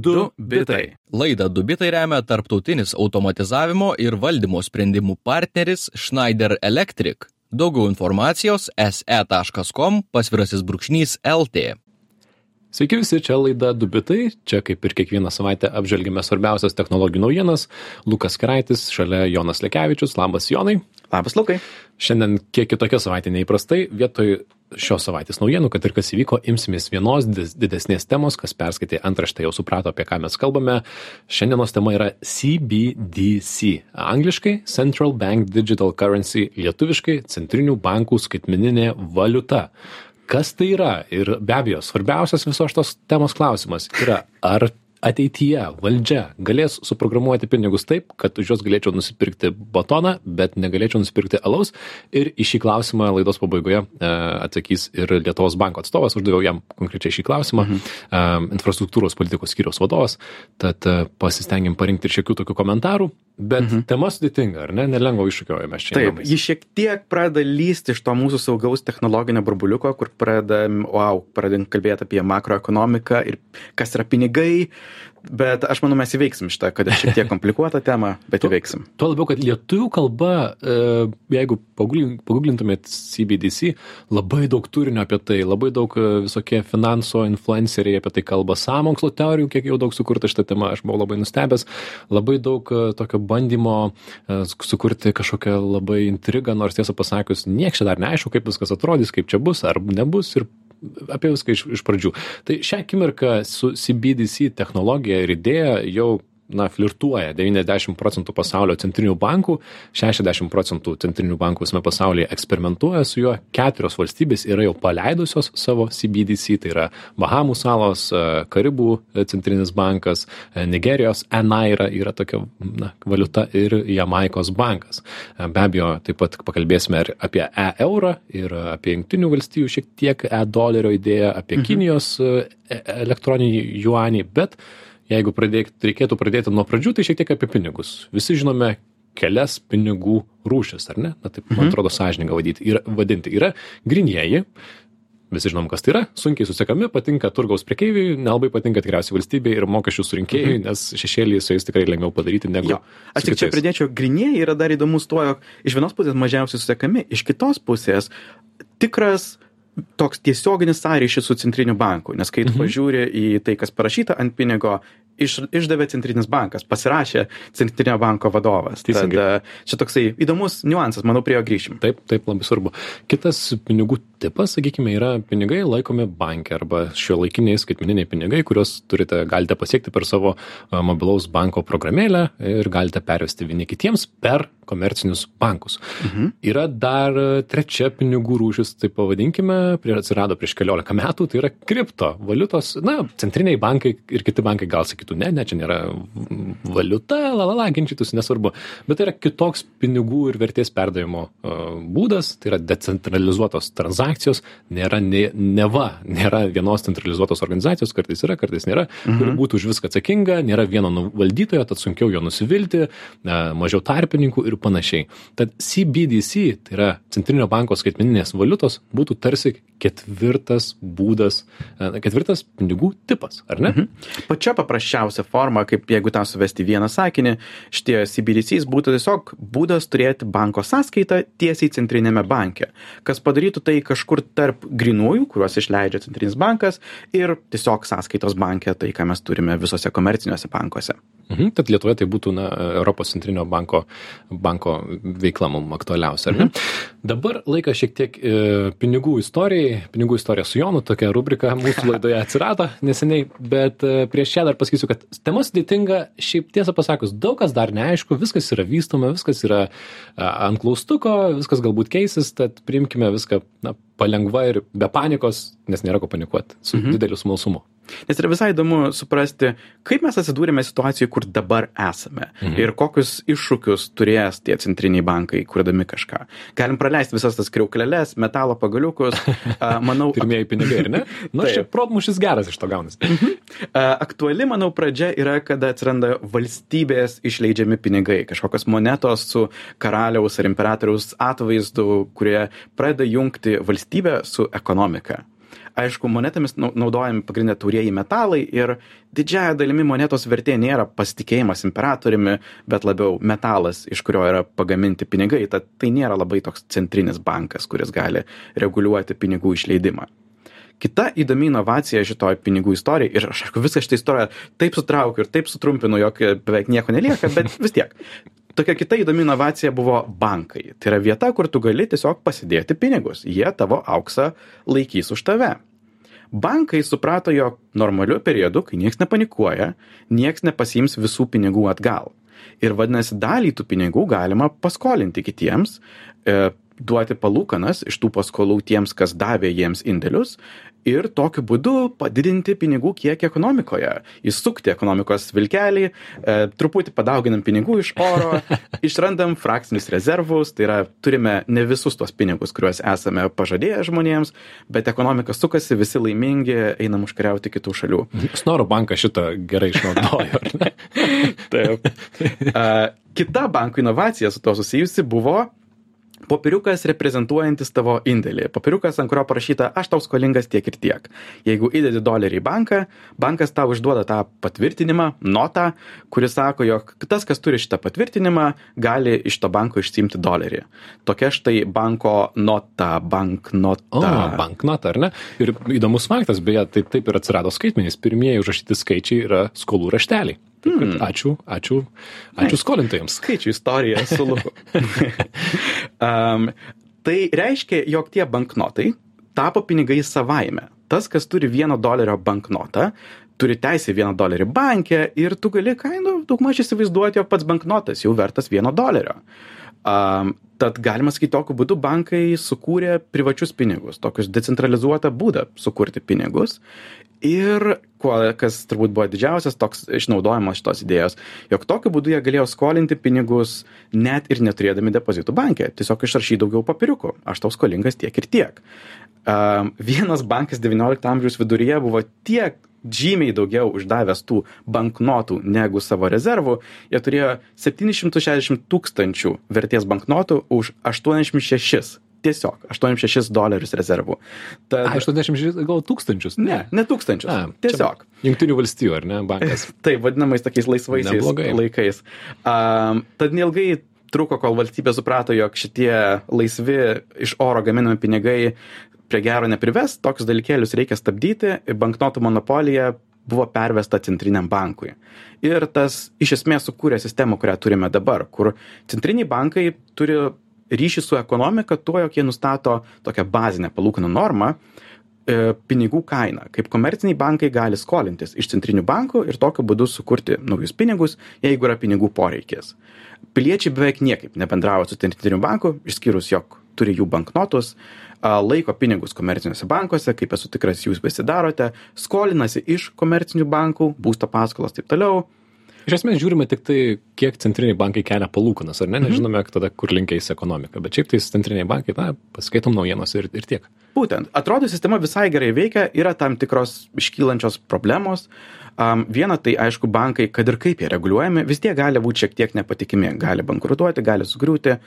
Du bitai. Laidą Dubitai remia tarptautinis automatizavimo ir valdymo sprendimų partneris Schneider Electric. Daugiau informacijos se.com pasvirasis brūkšnys LT. Sveiki visi, čia laida Dubitai. Čia kaip ir kiekvieną savaitę apžvelgime svarbiausias technologijų naujienas. Lukas Kraitis, šalia Jonas Lekevičius. Labas Jonai. Labas Lukai. Šiandien kiek kitokia savaitė neįprastai. Vietoj šios savaitės naujienų, kad ir kas įvyko, imsimės vienos didesnės temos, kas perskaitė antraštę jau suprato, apie ką mes kalbame. Šiandienos tema yra CBDC. Angliškai Central Bank Digital Currency, lietuviškai Centrinių bankų skaitmeninė valiuta kas tai yra ir be abejo svarbiausias visos šitos temos klausimas yra ar ateityje valdžia galės suprogramuoti pinigus taip kad už juos galėčiau nusipirkti batoną bet negalėčiau nusipirkti alaus. Ir į šį klausimą laidos pabaigoje e, atsakys ir lietuvos banko atstovas. Uždaviau jam konkrečiai šį klausimą. Mhm. E, infrastruktūros politikos skyriaus vadovas. Tad e, pasistengėm parinkti ir šiokių tokių komentarų. Bet mhm. tema sudėtinga ar ne? Nelengvo iššūkio mes čia taip ji šiek tiek pradeda lįsti iš to mūsų saugaus technologinio burbuliuko kur pradedam vau pradedam kalbėt apie makroekonomiką ir kas yra pinigai bet aš manau mes įveiksim šitą kad šiek tiek komplikuotą temą bet įveiksim. tuo labiau kad lietuvių kalba e, jeigu pagugl paguglintumėt cbdc labai daug turinio apie tai labai daug e, visokie finansų influenceriai apie tai kalba sąmokslo teorijų kiek jau daug sukurta šita tema aš buvau labai nustebęs. Labai daug e, tokio bandymo sukurti kažkokią labai intrigą nors tiesą pasakius nieks čia dar neaišku kaip viskas atrodys kaip čia bus ar nebus ir apie viską iš, iš pradžių. Tai šią akimirką su CBDC technologija ir idėja jau na flirtuoja. devyniasdešim procentų pasaulio centrinių bankų šešiasdešim procentų centrinių bankų visame pasaulyje eksperimentuoja su juo. Keturios valstybės yra jau paleidusios savo cbdc tai yra bahamų salos e, karibų centrinis bankas e, nigerijos enaira yra tokia na valiuta ir jamaikos bankas. E, be abejo taip pat pakalbėsime ir apie e eurą ir apie jungtinių valstijų šiek tiek e dolerio idėją apie mhm. kinijos elektroninį juanį bet jeigu pradėk reikėtų pradėti nuo pradžių tai šiek tiek apie pinigus visi žinome kelias pinigų rūšis ar ne na taip man mhm. atrodo sąžininga vadyti yra vadinti yra grynieji visi žinom kas tai yra sunkiai susekami patinka turgaus prekeiviui nelabai patinka tikriausiai valstybei ir mokesčių surinkėjui mhm. nes šešėlį su jais tikrai lengviau padaryti negu jo. aš tik čia pridėčiau grynieji yra dar įdomus tuo jog iš vienos pusės mažiausiai susekami iš kitos pusės tikras toks tiesioginis sąryšis su centriniu banku nes kai tu mhm. pažiūri į tai kas parašyta ant pinigo iš išdavė centrinis bankas pasirašė centrinio banko vadovas. Tad čia toksai įdomus niuansas manau prie jo grįšim. Taip taip labai svarbu. Kitas pinigų tipas sakykime yra pinigai laikomi banke arba šiuolaikiniai skaitmeniniai pinigai kuriuos turite galite pasiekti per savo mobilaus banko programėlę ir galite pervesti vieni kitiems per komercinius bankus. Mhm. yra dar trečia pinigų rūšis taip pavadinkime prie atsirado prieš keliolika metų tai yra kriptovaliutos. Na centriniai bankai ir kiti bankai gal sakytų sakytų ne ne čia nėra valiuta la la la ginčytųsi nesvarbu bet tai yra kitoks pinigų ir vertės perdavimo būdas tai yra decentralizuotos transakcijos nėra nė neva nėra vienos centralizuotos organizacijos kartais yra kartais nėra kuri mhm. būtų už viską atsakinga nėra vieno nu valdytojo tad sunkiau juo nusivilti na mažiau tarpininkų ir panašiai tad cbdc tai yra centrinio banko skaitmeninės valiutos būtų tarsi ketvirtas būdas ketvirtas pinigų tipas ar ne mhm. pačia paprasčiausia paprasčiausia forma kaip jeigu tą suvesti vieną sakinį šitie cbdcs būtų tiesiog būdas turėti banko sąskaitą tiesiai centriniame banke kas padarytų tai kažkur tarp grynųjų kuriuos išleidžia centrinis bankas ir tiesiog sąskaitos banke tai ką mes turime visuose komerciniuose bankuose mhm tad lietuvoje tai būtų na europos centrinio banko banko veikla mum aktualiausia mhm. dabar laikas šiek tiek e, pinigų istorijai pinigų istorija su jonu tokia rubrika mūsų laidoje atsirado neseniai bet e, prieš ją dar pasakysiu kad tema sudėtinga šiaip tiesą pasakius daug kas dar neaišku viskas yra vystoma viskas yra ant klaustuko viskas galbūt keisis tad priimkime viską na palengva ir be panikos nes nėra ko panikuot su mhm. dideliu smalsumu nes yra visai įdomu suprasti kaip mes atsidūrėme situacijoj kur dabar esame mhm. ir kokius iššūkius turės tie centriniai bankai kurdami kažką. Galim praleist visas tas kriaukleles metalo pagaliukus manau pirmieji pinigai ar ne? Nu čia protmūšis geras iš to gaunasi mhm. aktuali manau pradžia yra kada atsiranda valstybės išleidžiami pinigai kažkokios monetos su karaliaus ar imperatoriaus atvaizdu kurie pradeda jungti valstybę su ekonomika aišku monetomis nau naudojami pagrinde taurieji metalai ir didžiąja dalimi monetos vertė nėra pasitikėjimas imperatoriumi bet labiau metalas iš kurio yra pagaminti pinigai. Tad tai nėra labai toks centrinis bankas kuris gali reguliuoti pinigų išleidimą. Kita įdomi inovacija šitoj pinigų istorijoj ir aš aišku visą šitą istoriją taip sutraukiu ir taip sutrumpinu jog beveik nieko nelieka bet vis tiek tokia kita įdomi inovacija buvo bankai. Tai yra vieta kur tu gali tiesiog pasidėti pinigus. Jie tavo auksą laikys už tave. Bankai suprato jog normaliu periodu kai nieks nepanikuoja nieks nepasiims visų pinigų atgal. Ir vadinasi dalį tų pinigų galima paskolinti kitiems e, duoti palūkanas iš tų paskolų tiems kas davė jiems indėlius ir tokiu būdu padidinti pinigų kiekį ekonomikoje. Įsukti ekonomikos vilkelį e, truputį padauginam pinigų iš oro išrandam frakcinius rezervus tai yra turime ne visus tuos pinigus kuriuos esame pažadėję žmonėms bet ekonomika sukasi visi laimingi einam užkariauti kitų šalių. Snoro bankas šitą gerai išnaudojo ar ne? Taip. A, kita bankų inovacija su tuo susijusi buvo popieriukas reprezentuojantis tavo indėlį. Popieriukas ant kurio parašyta aš tau skolingas tiek ir tiek. Jeigu įdedi dolerį į banką bankas tau išduoda tą patvirtinimą notą kuri sako jog tas kas turi šitą patvirtinimą gali iš to banko išsiimti dolerį. Tokia štai banko nota banknota. O banknota ar ne? Ir įdomus faktas beje tai taip ir atsirado skaitmenys. Pirmieji užrašyti skaičiai yra skolų rašteliai Taip Hmm. ačiū, ačiū, ačiū skolintojams. skaičių istorija su Luku. um, tai reiškia, jog tie banknotai tapo pinigais savaime. Tas, kas turi vieno dolerio banknotą, turi teisę vieną dolerį bankę ir tu gali kainų daugmaž įsivaizduoti, jog pats banknotas jau vertas vieno dolerio. Um, tad galima sakyti, tokiu būdu bankai sukūrė privačius pinigus, tokius decentralizuotą būdą sukurti pinigus. Ir kuo, kas turbūt buvo didžiausias toks išnaudojimas šitos idėjos, jog tokiu būdu jie galėjo skolinti pinigus net ir neturėdami depozitų banke. Tiesiog išrašyti daugiau papiriukų. Aš tau skolingas tiek ir tiek. Um, vienas bankas XIX amžiaus viduryje buvo tiek žymiai daugiau uždavęs tų banknotų negu savo rezervų. Jie turėjo 760 tūkstančių vertės banknotų už 86. Tiesiog 86 dolerius rezervų. Tad, A, 86 gal tūkstančius. ne, ne tūkstančius. A, tiesiog. Jungtinių valstijų, ar ne, bankas. Taip, vadinamais tokiais laisvaisiais Neblogai. laikais. Um, tad neilgai truko, kol valstybė suprato, jog šitie laisvi iš oro gaminami pinigai prie gero neprives, tokius dalykėlius reikia stabdyti, banknotų monopolija buvo pervesta centriniam bankui. Ir tas iš esmės sukūrė sistemą, kurią turime dabar, kur centriniai bankai turi ryšį su ekonomika tuo, jog jie nustato tokią bazinę palūkanų normą, e, pinigų kainą, kaip komerciniai bankai gali skolintis iš centrinių bankų ir tokiu būdu sukurti naujus pinigus, jeigu yra pinigų poreikis. Piliečiai beveik niekaip nebendravo su centriniu banku, išskyrus, jog turi jų banknotus, laiko pinigus komerciniuose bankuose, kaip esu tikras, jūs visi darote, skolinasi iš komercinių bankų, būsto paskolos taip toliau. Iš esmės žiūrime tik tai, kiek centriniai bankai kelia palūkanas, ar Mhm. ne, nežinome tada, kur linkiais ekonomika. Bet šiaip tai centriniai bankai, na, paskaitom naujienos ir, ir tiek. Būtent, atrodo, sistema visai gerai veikia, yra tam tikros iškylančios problemos. Um, viena tai, aišku, bankai, kad ir kaip jie reguliuojami, vis tiek gali būti šiek tiek nepatikimi, gali bankrutuoti, gali sugriūti,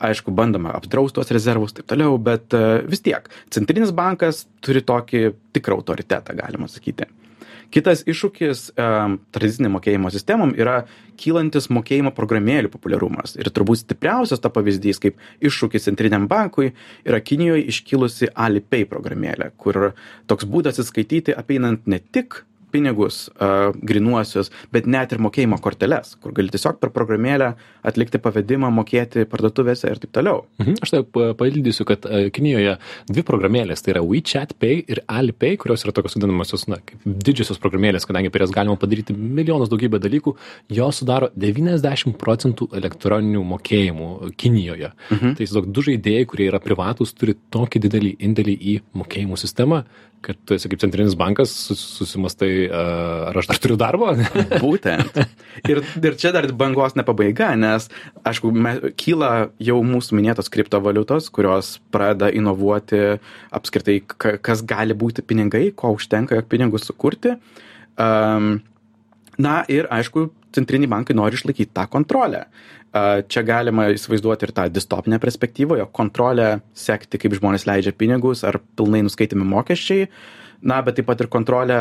aišku, bandoma apdrausti tuos rezervus ir taip toliau, bet uh, vis tiek, centrinis bankas turi tokį tikrą autoritetą, galima sakyti. Kitas iššūkis um, tradiciniam mokėjimo sistemom yra kylantis mokėjimo programėlių populiarumas. Ir turbūt stipriausias ta pavyzdys kaip iššūkis centriniam bankui yra Kinijoje iškilusi Alipay programėlė, kur toks būdas atsiskaityti apeinant ne tik pinigus uh, grinuosius, bet net ir mokėjimo korteles, kur gali tiesiog per programėlę atlikti pavedimą, mokėti parduotuvėse ir taip toliau. Mhm. Aš tai pa- paildysiu, kad Kinijoje dvi programėlės, tai yra WeChat Pay ir Alipay, kurios yra tokios vadinamosios, na, kaip didžiosios programėlės, kadangi per jas galima padaryti milijonus daugybę dalykų, jos sudaro 90 procentų elektroninių mokėjimų Kinijoje. Mhm. Tai tiesiog du žaidėjai, kurie yra privatus, turi tokį didelį indėlį į mokėjimų sistemą, kad tu esi kaip centrinis bankas, sus- susimastai, ar aš dar turiu darbą? Būtent. Ir, ir čia dar bangos nepabaiga, nes, aišku, me, kyla jau mūsų minėtos kriptovaliutos, kurios pradeda inovuoti apskritai, ka- kas gali būti pinigai, ko užtenka, jog pinigus sukurti. Um, Na ir aišku, centriniai bankai nori išlaikyti tą kontrolę. Čia galima įsivaizduoti ir tą distopinę perspektyvą, jo kontrolę sekti, kaip žmonės leidžia pinigus, ar pilnai nuskaitami mokesčiai, na, bet taip pat ir kontrolę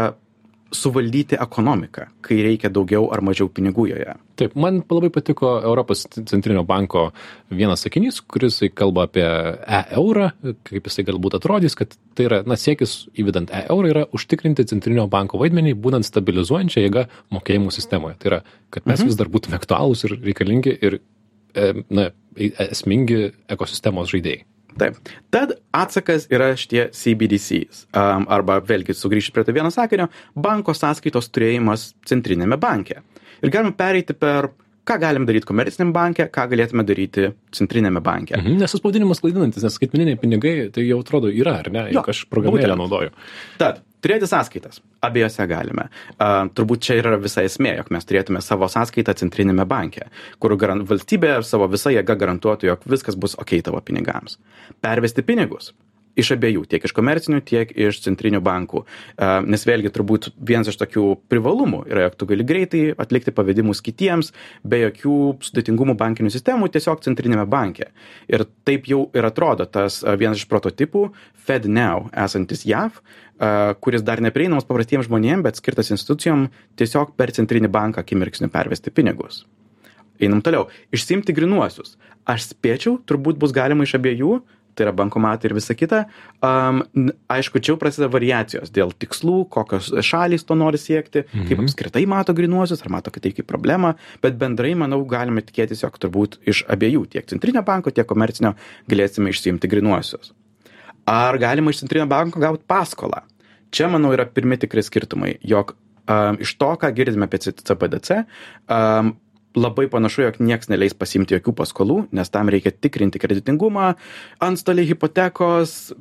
suvaldyti ekonomiką, kai reikia daugiau ar mažiau pinigų joje. Taip, man labai patiko Europos centrinio banko vienas sakinys, kuris kalba apie e-eurą, kaip jisai galbūt atrodys, kad tai yra, na, siekis įvedant e-eurą yra užtikrinti centrinio banko vaidmenį, būnant stabilizuojančią jėgą mokėjimų sistemoje. Tai yra, kad mes mhm. vis dar būtume aktualūs ir reikalingi ir, e, na, esmingi ekosistemos žaidėjai. Taip. Tad atsakas yra šitie CBDCs. Um, arba vėlgi sugrįžti prie to vieno sakinio - banko sąskaitos turėjimas centrinėme banke. Ir galime pereiti per ką galim daryt komerciniam banke, ką galėtume daryti centrinėme banke. Mhm, nes tas pavadinimas klaidinantis, nes skaitmeniniai pinigai tai jau atrodo yra, ar ne, juk aš programėlę naudoju. Tad turėti sąskaitas abiejose galime. Uh, turbūt čia yra visa esmė, jog mes turėtume savo sąskaitą centrinėme banke, kur garan, valstybė savo visą jėgą garantuotų, jog viskas bus ok tavo pinigams. Pervesti pinigus iš abiejų, tiek iš komercinių, tiek iš centrinių bankų. Nes vėlgi turbūt vienas iš tokių privalumų yra, jog tu gali greitai atlikti pavedimus kitiems, be jokių sudėtingumų bankinių sistemų, tiesiog centrinėme banke. Ir taip jau ir atrodo tas vienas iš prototipų FedNow esantis JAV, kuris dar neprieinamas paprastiems žmonėms, bet skirtas institucijom tiesiog per centrinį banką akimirksniu pervesti pinigus. Einam toliau. Išsimti grinuosius. Aš spėčiau, turbūt bus galima iš abiejų, tai yra bankomatai ir visa kita. Um, aišku, čia jau prasideda variacijos dėl tikslų, kokios šalys to nori siekti, mhm. kaip apskritai mato grinuosius, ar mato, tai kaip problema, bet bendrai, manau, galime tikėtis, jog turbūt iš abiejų, tiek centrinio banko, tiek komercinio, galėsime išsiimti grinuosius. Ar galima iš centrinio banko gauti paskolą? Čia, manau, yra pirmi tikri skirtumai, jog um, iš to, ką girdime apie CPDC, um, labai panašu, jog nieks neleis pasimti jokių paskolų, nes tam reikia tikrinti kreditingumą, antstoliai hipotekos,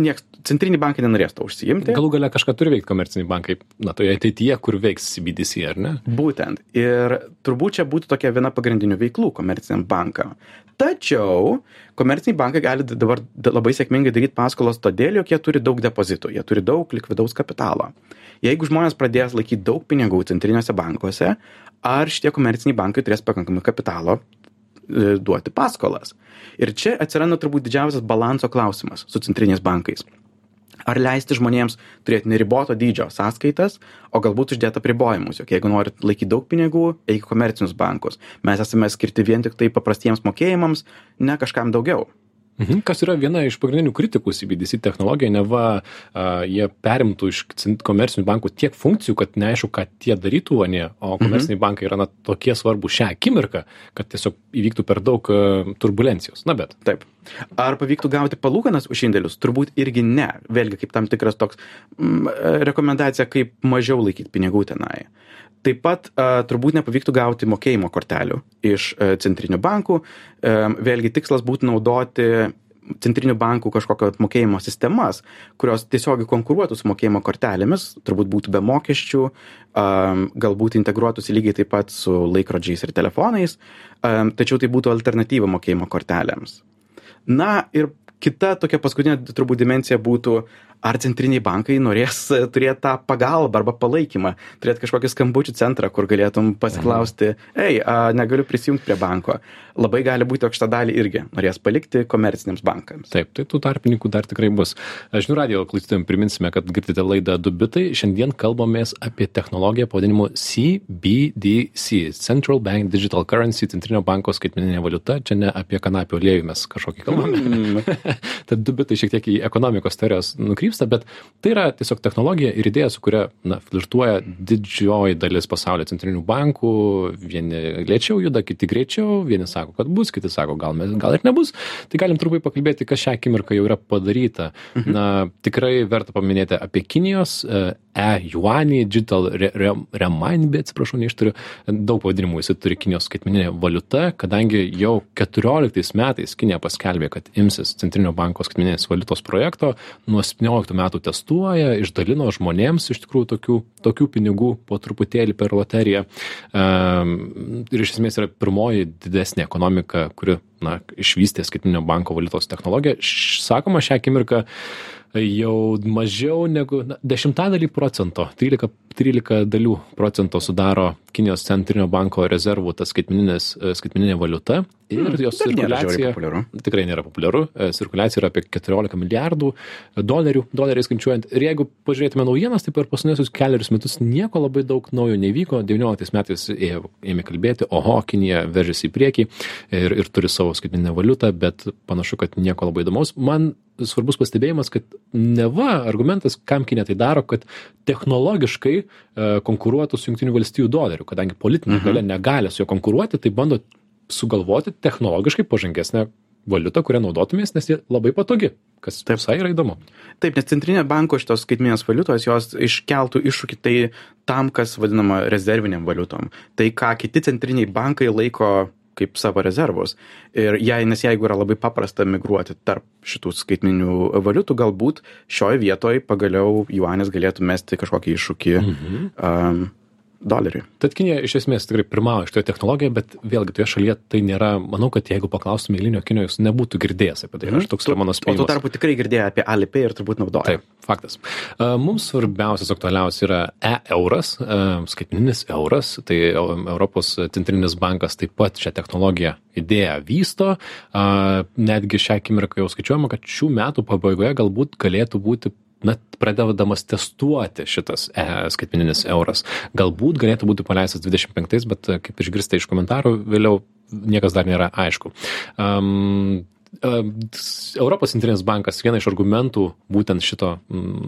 nieks, centriniai bankai nenorės to užsiimti. Galų gale kažką turi veikti komerciniai bankai, na, toje ateityje, kur veiks CBDC, ar ne? Būtent. Ir turbūt čia būtų tokia viena pagrindinių veiklų komerciniam bankam. Tačiau komerciniai bankai gali dabar labai sėkmingai daryti paskolas todėl, jog jie turi daug depozitų, jie turi daug likvidaus kapitalo. Jeigu žmonės pradės laikyti daug pinigų centriniuose bankuose, ar šitie komerciniai bankai turės pakankamai kapitalo duoti paskolas. Ir čia atsiranda turbūt didžiausias balanso klausimas su centriniais bankais. Ar leisti žmonėms turėti neriboto dydžio sąskaitas, o galbūt uždėti apribojimus, jog jeigu norit laikyti daug pinigų, eik komercinius bankus. Mes esame skirti vien tik tai paprastiems mokėjimams, ne kažkam daugiau. Mhm. Kas yra viena iš pagrindinių kritikų CBDC technologija, ne va, a, jie perimtų iš komercinių bankų tiek funkcijų, kad neaišku, ką tie darytų, o ne, o mhm. komerciniai mhm. bankai yra na, tokie svarbu šią akimirką, kad tiesiog įvyktų per daug a, turbulencijos. Na bet. Taip. Ar pavyktų gauti palūkanas už indėlius? Turbūt irgi ne. Vėlgi kaip tam tikras toks m, rekomendacija, kaip mažiau laikyti pinigų tenai. Taip pat turbūt nepavyktų gauti mokėjimo kortelių iš a, centrinių bankų. A, vėlgi tikslas būtų naudoti centrinių bankų kažkokio mokėjimo sistemas, kurios tiesiogiai konkuruotų su mokėjimo kortelėmis, turbūt būtų be mokesčių, galbūt integruotųsi lygiai taip pat su laikrodžiais ir telefonais, tačiau tai būtų alternatyva mokėjimo kortelėms. Na ir kita tokia paskutinė turbūt dimensija būtų ar centriniai bankai norės e, turėt tą pagalbą arba palaikymą turėt kažkokį skambučių centrą kur galėtum pasiklausti ei a negaliu prisijungt prie banko. Labai gali būti jog šitą dalį irgi norės palikti komerciniams bankams. Taip tai tų tarpininkų dar tikrai bus. Žinių radijo klausytojam priminsime kad girdite laidą du bitai. Šiandien kalbamės apie technologiją pavadinimu CBDC Central Bank Digital Currency centrinio banko skaitmeninė valiuta. Čia ne apie kanapių aliejų mes kažkokį kalbame. Mm. tad du bitai šiek tiek į ekonomikos teorijos nukryps vyksta, bet tai yra tiesiog technologija ir idėja, su kuria na, flirtuoja didžioji dalis pasaulio centrinių bankų. Vieni lėčiau juda, kiti greičiau, vieni sako, kad bus, kiti sako, gal, mes, gal ir nebus. Tai galim trumpai pakalbėti, kas šią akimirką jau yra padaryta. Mhm. Na, tikrai verta paminėti apie Kinijos e-juanį, digital renminbi, atsiprašau, neištariu, daug pavadinimų jis turi Kinijos skaitmeninė valiuta, kadangi jau 14 metais Kinija paskelbė, kad imsis Centrinio banko skaitmeninės valiutos projekto, nuo 17 metų testuoja, išdalino žmonėms iš tikrųjų tokių, tokių pinigų po truputėlį per loteriją. Um, ir iš esmės yra pirmoji didesnė ekonomika, kuri na, išvystė skaitmeninio banko valiutos technologiją. Sakoma, šią akimirką jau mažiau negu na, dešimtadalį procento, 13, 13 dalių procento sudaro Kinijos centrinio banko rezervų ta skaitmeninė valiuta ir Hmm, jos dar nėra cirkuliacija populiaru. tikrai nėra populiaru. E, Cirkuliacija yra apie 14 milijardų dolerių, doleriais skaičiuojant. Ir jeigu pažiūrėtume naujienas, tai per paskutinius keliarius metus nieko labai daug naujo nevyko. 19 metais ėmė kalbėti, oho, Kinija veržiasi į priekį ir, ir turi savo skaitinę valiutą, bet panašu, kad nieko labai įdomaus. Man svarbus pastebėjimas, kad neva argumentas, kam Kinė tai daro, kad technologiškai e, konkuruotų su Junktinių valstybių doleriu, kadangi politinė galia negali su juo konkuruoti, tai bando sugalvoti technologiškai pažangesnę valiutą, kurią naudotumės, nes ji labai patogi, kas Taip. visai yra įdomu. Taip, nes centrinė banko šitos skaitminės valiutos, jos iškeltų iššūkį tai tam, kas vadinama rezerviniam valiutom. Tai, ką kiti centriniai bankai laiko kaip savo rezervus. Ir jei, nes jeigu yra labai paprasta migruoti tarp šitų skaitminių valiutų, galbūt šioje vietoje pagaliau juanis galėtų mesti kažkokį iššūkį Mhm. um, doleriui. Tad Kinija iš esmės tikrai pirmauja šitoje technologijoje, bet vėlgi toje šalyje tai nėra, manau, kad jeigu paklaustum eilinio Kinijos, nebūtų girdėjęs apie tai. Aš toks yra mano Mhm. O tuo spėjimas. tarpu tikrai girdėjo apie Alipay ir turbūt naudoja. Taip, faktas. Mums svarbiausias, aktualiausias yra e-euras, a, skaitmeninis euras, tai Eu- Europos centrinis bankas taip pat šią technologiją idėją vysto. Netgi šią akimirką jau skaičiuojama, kad šių metų pabaigoje galbūt galėtų būti na, pradedamas testuoti šitas e, skaitmeninis euras. Galbūt galėtų būti paleistas 25, bet a, kaip išgirsta iš komentarų, vėliau niekas dar nėra aišku. Um, Europos centrinis bankas vieną iš argumentų būtent šito,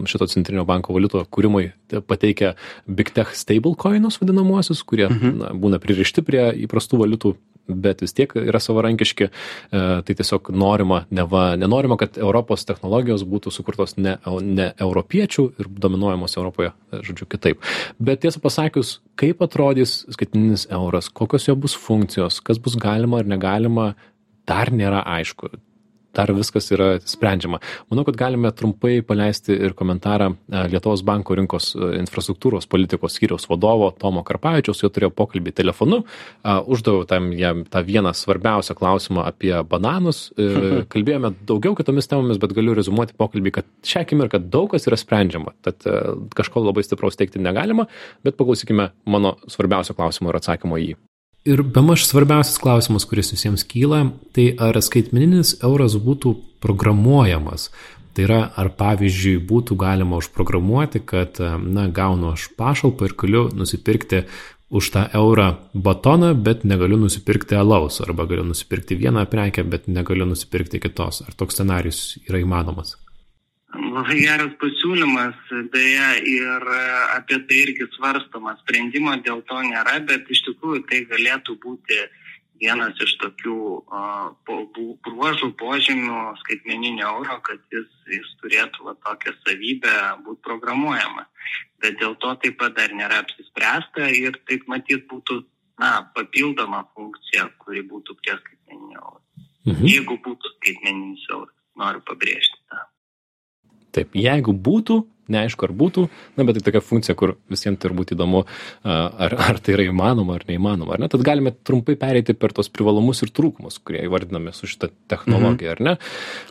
šito centrinio banko valiuto kūrimui pateikia Big Tech stablecoinus vadinamuosius, kurie na, būna pririšti prie įprastų valiutų, bet vis tiek yra savarankiški. E, Tai tiesiog norima, neva, nenorima, kad Europos technologijos būtų sukurtos ne, ne europiečių ir dominuojamos Europoje, e, žodžiu, kitaip. Bet tiesą pasakius, kaip atrodys skaitmeninis euras, kokios jo bus funkcijos, kas bus galima ar negalima, dar nėra aišku. Dar viskas yra sprendžiama. Manau, kad galime trumpai paleisti ir komentarą e, Lietuvos banko rinkos e, infrastruktūros politikos skyriaus vadovo Tomo Karpavičiaus, jo turėjau pokalbį telefonu, uždaviau tam jam tą vieną svarbiausią klausimą apie bananus, e, kalbėjome daugiau kitomis temomis, bet galiu rezumuoti pokalbį, kad šią akimirką daug kas yra sprendžiama, tad kažko labai stipraus teikti negalima, bet paklausykime mano svarbiausio klausimo ir atsakymo į jį. Ir bemaž svarbiausias klausimas, kuris visiems kyla, tai ar skaitmeninis euras būtų programuojamas. Tai yra, ar pavyzdžiui būtų galima užprogramuoti, kad, na, gaunu aš pašalpą ir galiu nusipirkti už tą eurą batoną, bet negaliu nusipirkti alaus, arba galiu nusipirkti vieną prekę, bet negaliu nusipirkti kitos. Ar toks scenarius yra įmanomas? Labai geras pasiūlymas, beje, ir apie tai irgi svarstama. Sprendimo dėl to nėra, bet iš tikrųjų tai galėtų būti vienas iš tokių bu- bruožų, požymių skaitmeninio euro, kad jis, jis turėtų va, tokią savybę būti programuojamas. Bet dėl to taip pat dar nėra apsispręsta ir taip matyt būtų na, papildoma funkcija, kuri būtų prie skaitmeninio euro. Mhm. Jeigu būtų skaitmeninis euras, noriu pabrėžti tą. Taip, jeigu būtų, neaišku ar būtų, na, bet tai tokia funkcija, kur visiems turbūt įdomu, ar, ar tai yra įmanoma ar neįmanoma, ar ne? Tad galime trumpai pereiti per tos privalumus ir trūkumus, kurie įvardinami su šitą technologiją, ar ne?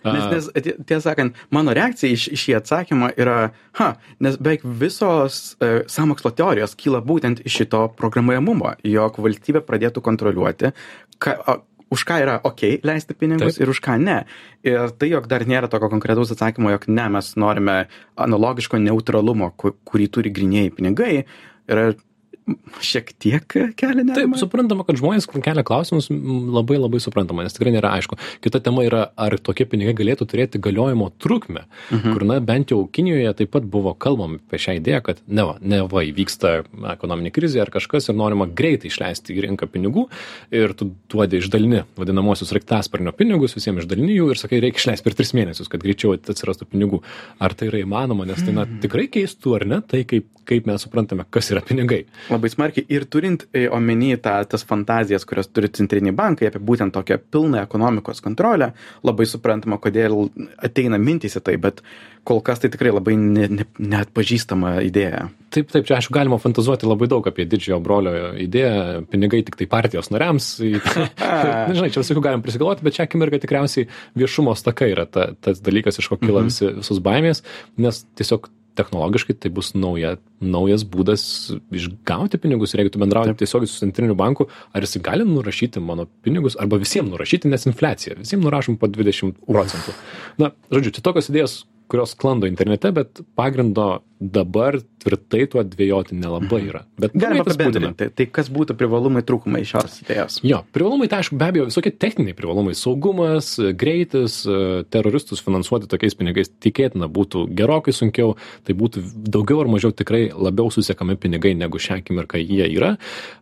A, Nes, nes tie- tiesą sakant, mano reakcija iš, iš šį atsakymą yra, ha, nes beveik visos e, samokslo teorijos kyla būtent iš šito programuojamumo, jog valstybė pradėtų kontroliuoti, ka, už ką yra ok leisti pinigus Taip. ir už ką ne. Ir tai, jog dar nėra tokio konkretaus atsakymo, jog ne, mes norime analogiško neutralumo, ku- kurį turi grinėjai pinigai, yra šiek tiek kelia Taip, nerimą. suprantama, kad žmonės kelia klausimus labai labai suprantama, nes tikrai nėra aišku. Kita tema yra, ar tokie pinigai galėtų turėti galiojimo trukmę, mhm. kur, na, bent jau Kinijoje taip pat buvo kalbama apie šią idėją, kad ne va, ne va, įvyksta ekonominė krizė ar kažkas ir norima greitai išleisti į rinką pinigų ir tu duodi išdalini vadinamosius raktasparnio pinigus, visiems išdalini jų ir sakai, reikia išleisti per tris mėnesius, kad greičiau atsirastų pinigų. Ar tai yra įmanoma, nes tai, na, tikrai keistų, ar ne, tai kaip, kaip mes suprantame, kas yra pinigai. Labai smarkiai. Ir turint e, omeny tą, tas fantazijas, kurias turi centriniai bankai apie būtent tokią pilną ekonomikos kontrolę, labai suprantama, kodėl ateina mintys į tai, bet kol kas tai tikrai labai ne, ne, neatpažįstama idėja. taip taip čia aišku galima fantazuoti labai daug apie didžiojo brolio idėją pinigai tiktai partijos nariams į- na, žinai čia visokių galim prisigalvoti bet šią akimirką tikriausiai viešumo stoka yra ta tas dalykas iš ko kyla visi visos baimės nes tiesiog technologiškai tai bus nauja naujas būdas išgauti pinigus. Ir jeigu tu bendrauji tiesiogiai su centriniu banku ar jisai gali nurašyti mano pinigus arba visiem nurašyti nes infliacija. Visiem nurašom po dvidešim procentų. Na žodžiu čia tokios idėjos kurios sklando internete bet pagrindo dabar tvirtai tuo dvejoti nelabai yra bet Galima būtina. apibendrinti. Tai kas būtų privalumai, trūkumai šios idėjos? Jo, privalumai tai aišku, be abejo, visokie techniniai privalumai - saugumas, greitis, e, teroristus finansuoti tokiais pinigais tikėtina būtų gerokai sunkiau, tai būtų daugiau ar mažiau tikrai labiau susiekami pinigai negu šią akimirką jie yra.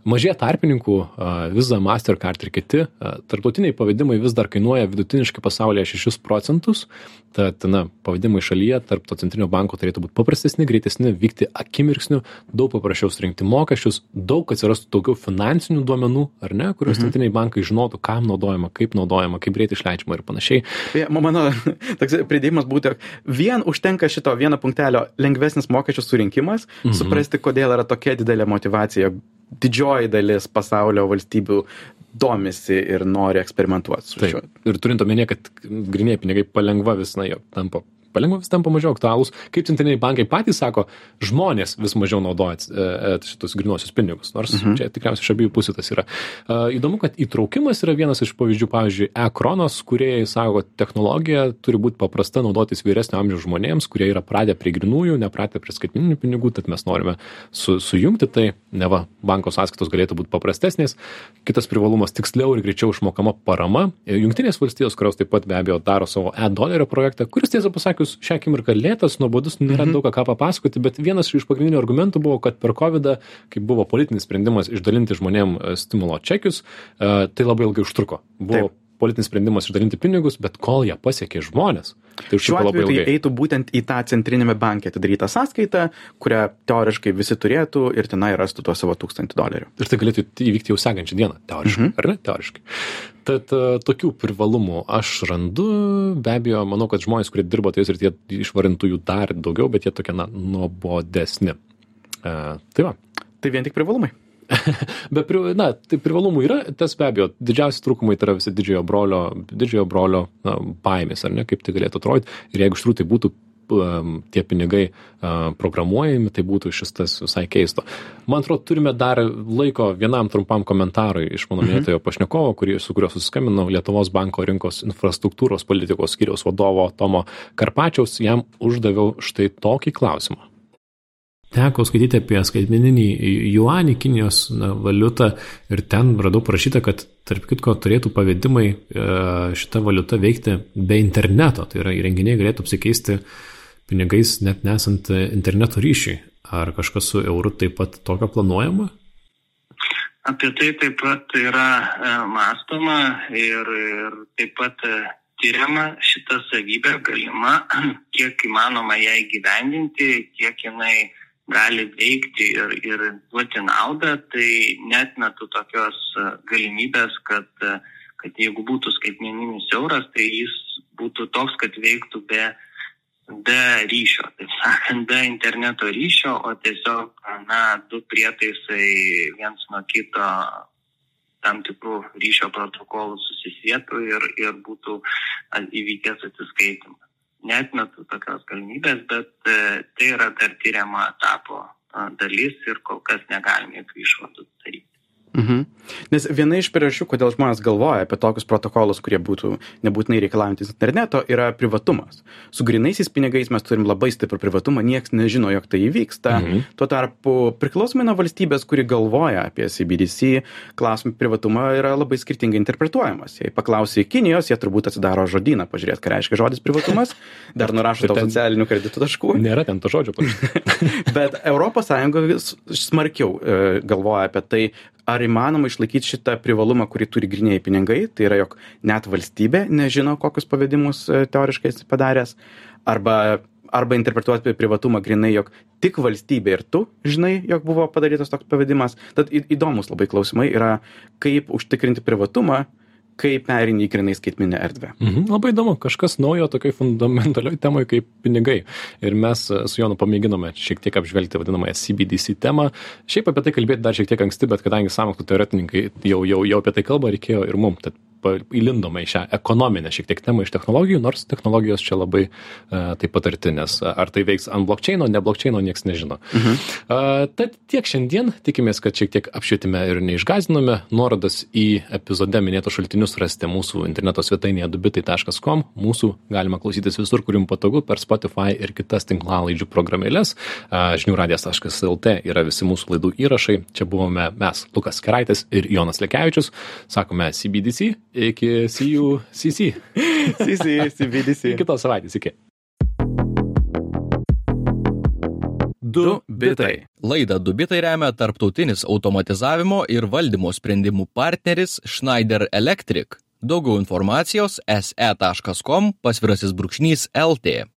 Mažė tarpininkų, a, Visa, Mastercard ir kiti, a, tarptautiniai pavedimai vis dar kainuoja vidutiniškai pasaulyje 6 procentus, tad, na, pavedimai šalyje tarp to centrinio banko turėtų būti paprastesni, greitesni, vykti akimirksniu, daug paprasčiau surinkti mokesčius, daug atsirastų daugiau finansinių duomenų, ar ne, kuriuos centriniai bankai žinotų, kam naudojama, kaip naudojama, kaip greitai išleidžiama ir panašiai. Ma- mano toks pridėjimas būtų, vien užtenka šito vieno punktelio lengvesnis mokesčių surinkimas, mhm. suprasti, kodėl yra tokia didelė motivacija. Didžioji dalis pasaulio valstybių domisi ir nori eksperimentuoti su šiuo. Taip. Ir turint omenyje, kad griniai pinigai palengva vis, na, jo, tampa, palengva vis tampa mažiau aktualūs. Kaip centriniai bankai patys sako, žmonės vis mažiau naudoja e, e, šitus grinuosius pinigus. Nors mhm. čia tikriausiai iš abiejų pusių tas yra. E, Įdomu, kad įtraukimas yra vienas iš pavyzdžių, pavyzdžiui, e-kronos, kurie sako, technologija turi būti paprasta naudotis vyresnio amžiaus žmonėms, kurie yra pratę prie grinųjų, nepratę prie skaitmeninių pinigų, tad mes norime su, sujungti tai, neva banko sąskaitos galėtų būti paprastesnės. Kitas privalumas - tiksliau ir greičiau išmokama parama. Junktinės valstijos, kurios taip pat be abejo daro savo e-dolerio projektą, kuris tiesą pasakius šią akimirką lėtas, nuobodus, nėra daug ką papasakoti, bet vienas iš pagrindinių argumentų buvo, kad per COVID, kai buvo politinis sprendimas išdalinti žmonėm e, stimulo čekius, e, tai labai ilgai užtruko. Buvo. Politinis sprendimas išdalinti pinigus, bet kol jie pasiekė žmonės, tai Šiuo atveju tai eitų būtent į tą centrinėme banke atidarytą sąskaitą, kurią teoriškai visi turėtų ir tenai rastų tuos savo tūkstantį dolerių. Ir tai galėtų įvykti jau sekančią dieną, teoriškai, mhm. ar ne? Teoriškai. Tad uh, tokių privalumų aš randu, be abejo, manau, kad žmonės, kurie dirba tais ir tie išvarintų jų dar daugiau, bet jie tokie, na, nuobodesni. Uh, tai va. Tai vien tik privalumai. Bet, pri, na, tai privalumų yra, tas be abejo, didžiausi trūkumai tai yra visi didžiojo brolio, didžiojo brolio na, baimės, ar ne, kaip tai galėtų atrodyti. Ir jeigu iš tikrųjų tai būtų um, tie pinigai programuojami, tai būtų šis tas visai keisto. Man atrodo, turime dar laiko vienam trumpam komentarui iš mano minėtojo pašnekovo, kurį, su kuriuo susiskambinau Lietuvos banko rinkos infrastruktūros politikos skyriaus vadovo Tomo Karpačiaus, jam uždaviau štai tokį klausimą. Teko skaityti apie skaitmeninį juanį, Kinijos na, valiutą ir ten radau parašyta, kad tarp kitko turėtų pavedimai e, šitą valiutą veikti be interneto. Tai yra įrenginiai galėtų apsikeisti pinigais net nesant interneto ryšiui. Ar kažkas su euru taip pat tokio planuojama? Apie tai taip pat yra e, mąstoma ir, ir taip pat e, tyriama šita savybė galima, kiek įmanoma ją įgyvendinti, kiek jinai gali veikti ir, ir duoti naudą, tai net metu tokios e, galimybės, kad, e, kad jeigu būtų skaitmeninis euras, tai jis būtų toks, kad veiktų be, be ryšio, taip sakant, be interneto ryšio, o tiesiog, na, du prietaisai viens nuo kito tam tikrų ryšio protokolų susisietų ir, ir būtų įvykęs atsiskaitimas netmetu tokios galimybės, bet e, tai yra dar tyriamo etapo dalis ir kol kas negalime jokių išvadų daryti. Mhm. Nes viena iš priežasčių, kodėl žmonės galvoja apie tokius protokolus, kurie būtų nebūtinai reikalaujantis interneto, yra privatumas. Su grinaisiais pinigais mes turim labai stiprų privatumą, niekas nežino, jog tai įvyksta. Mhm. Tuo tarpu priklausomai nuo valstybės, kuri galvoja apie CBDC, klausimai privatumą yra labai skirtingai interpretuojamas. Jei paklausai Kinijos, jie turbūt atsidaro žodyną, pažiūrėt, ką reiškia žodis privatumas, dar nurašo tau socialinių kreditų taškų. Nėra ten to žodžio. Bet ES smarkiau e, galvoja apie tai, ar įmanoma išlaikyti šitą privalumą, kurį turi grinėjai pinigai, tai yra, jog net valstybė nežino, kokius pavedimus e, teoriškai esi padaręs, arba, arba interpretuoti privatumą grinai, jog tik valstybė ir tu žinai, jog buvo padarytas toks pavedimas. Tad į- įdomus labai klausimai yra, kaip užtikrinti privatumą kaip pereini į grinai skaitminę erdvę. Mhm, labai įdomu, kažkas naujo tokiai fundamentalioj temai kaip pinigai. Ir mes su Jonu pamėginome šiek tiek apžvelgti vadinamąją CBDC temą. Šiaip apie tai kalbėti dar šiek tiek anksti, bet kadangi sąmokslo teoretininkai jau, jau, jau apie tai kalba, reikėjo ir mums. Tad įlindome į šią ekonominę šiek tiek temą iš technologijų, nors technologijos čia labai uh, taip pat arti, nes ar tai veiks ant blockchaino, ne blockchaino, niekas nežino. Mhm. Uh, tad tiek šiandien, tikimės, kad šiek tiek apšvietime ir neišgazinome. Nuorodas į epizode minėtos šaltinius rasite mūsų interneto svetainėje dubitai.com. Mūsų galima klausytis visur, kur jums patogu, per Spotify ir kitas tinklalaidžių programėlės. Uh, žiniųradijas.lt yra visi mūsų laidų įrašai. Čia buvome mes, Lukas Keraitis ir Jonas Lekevičius. Sakome CBDC iki you CC. CC, CBDC. Iki kitos savaitės, iki. Du bitai. Laidą Du bitai remia tarptautinis automatizavimo ir valdymo sprendimų partneris Schneider Electric. Daugiau informacijos se.com pasvirasis brūkšnys LT.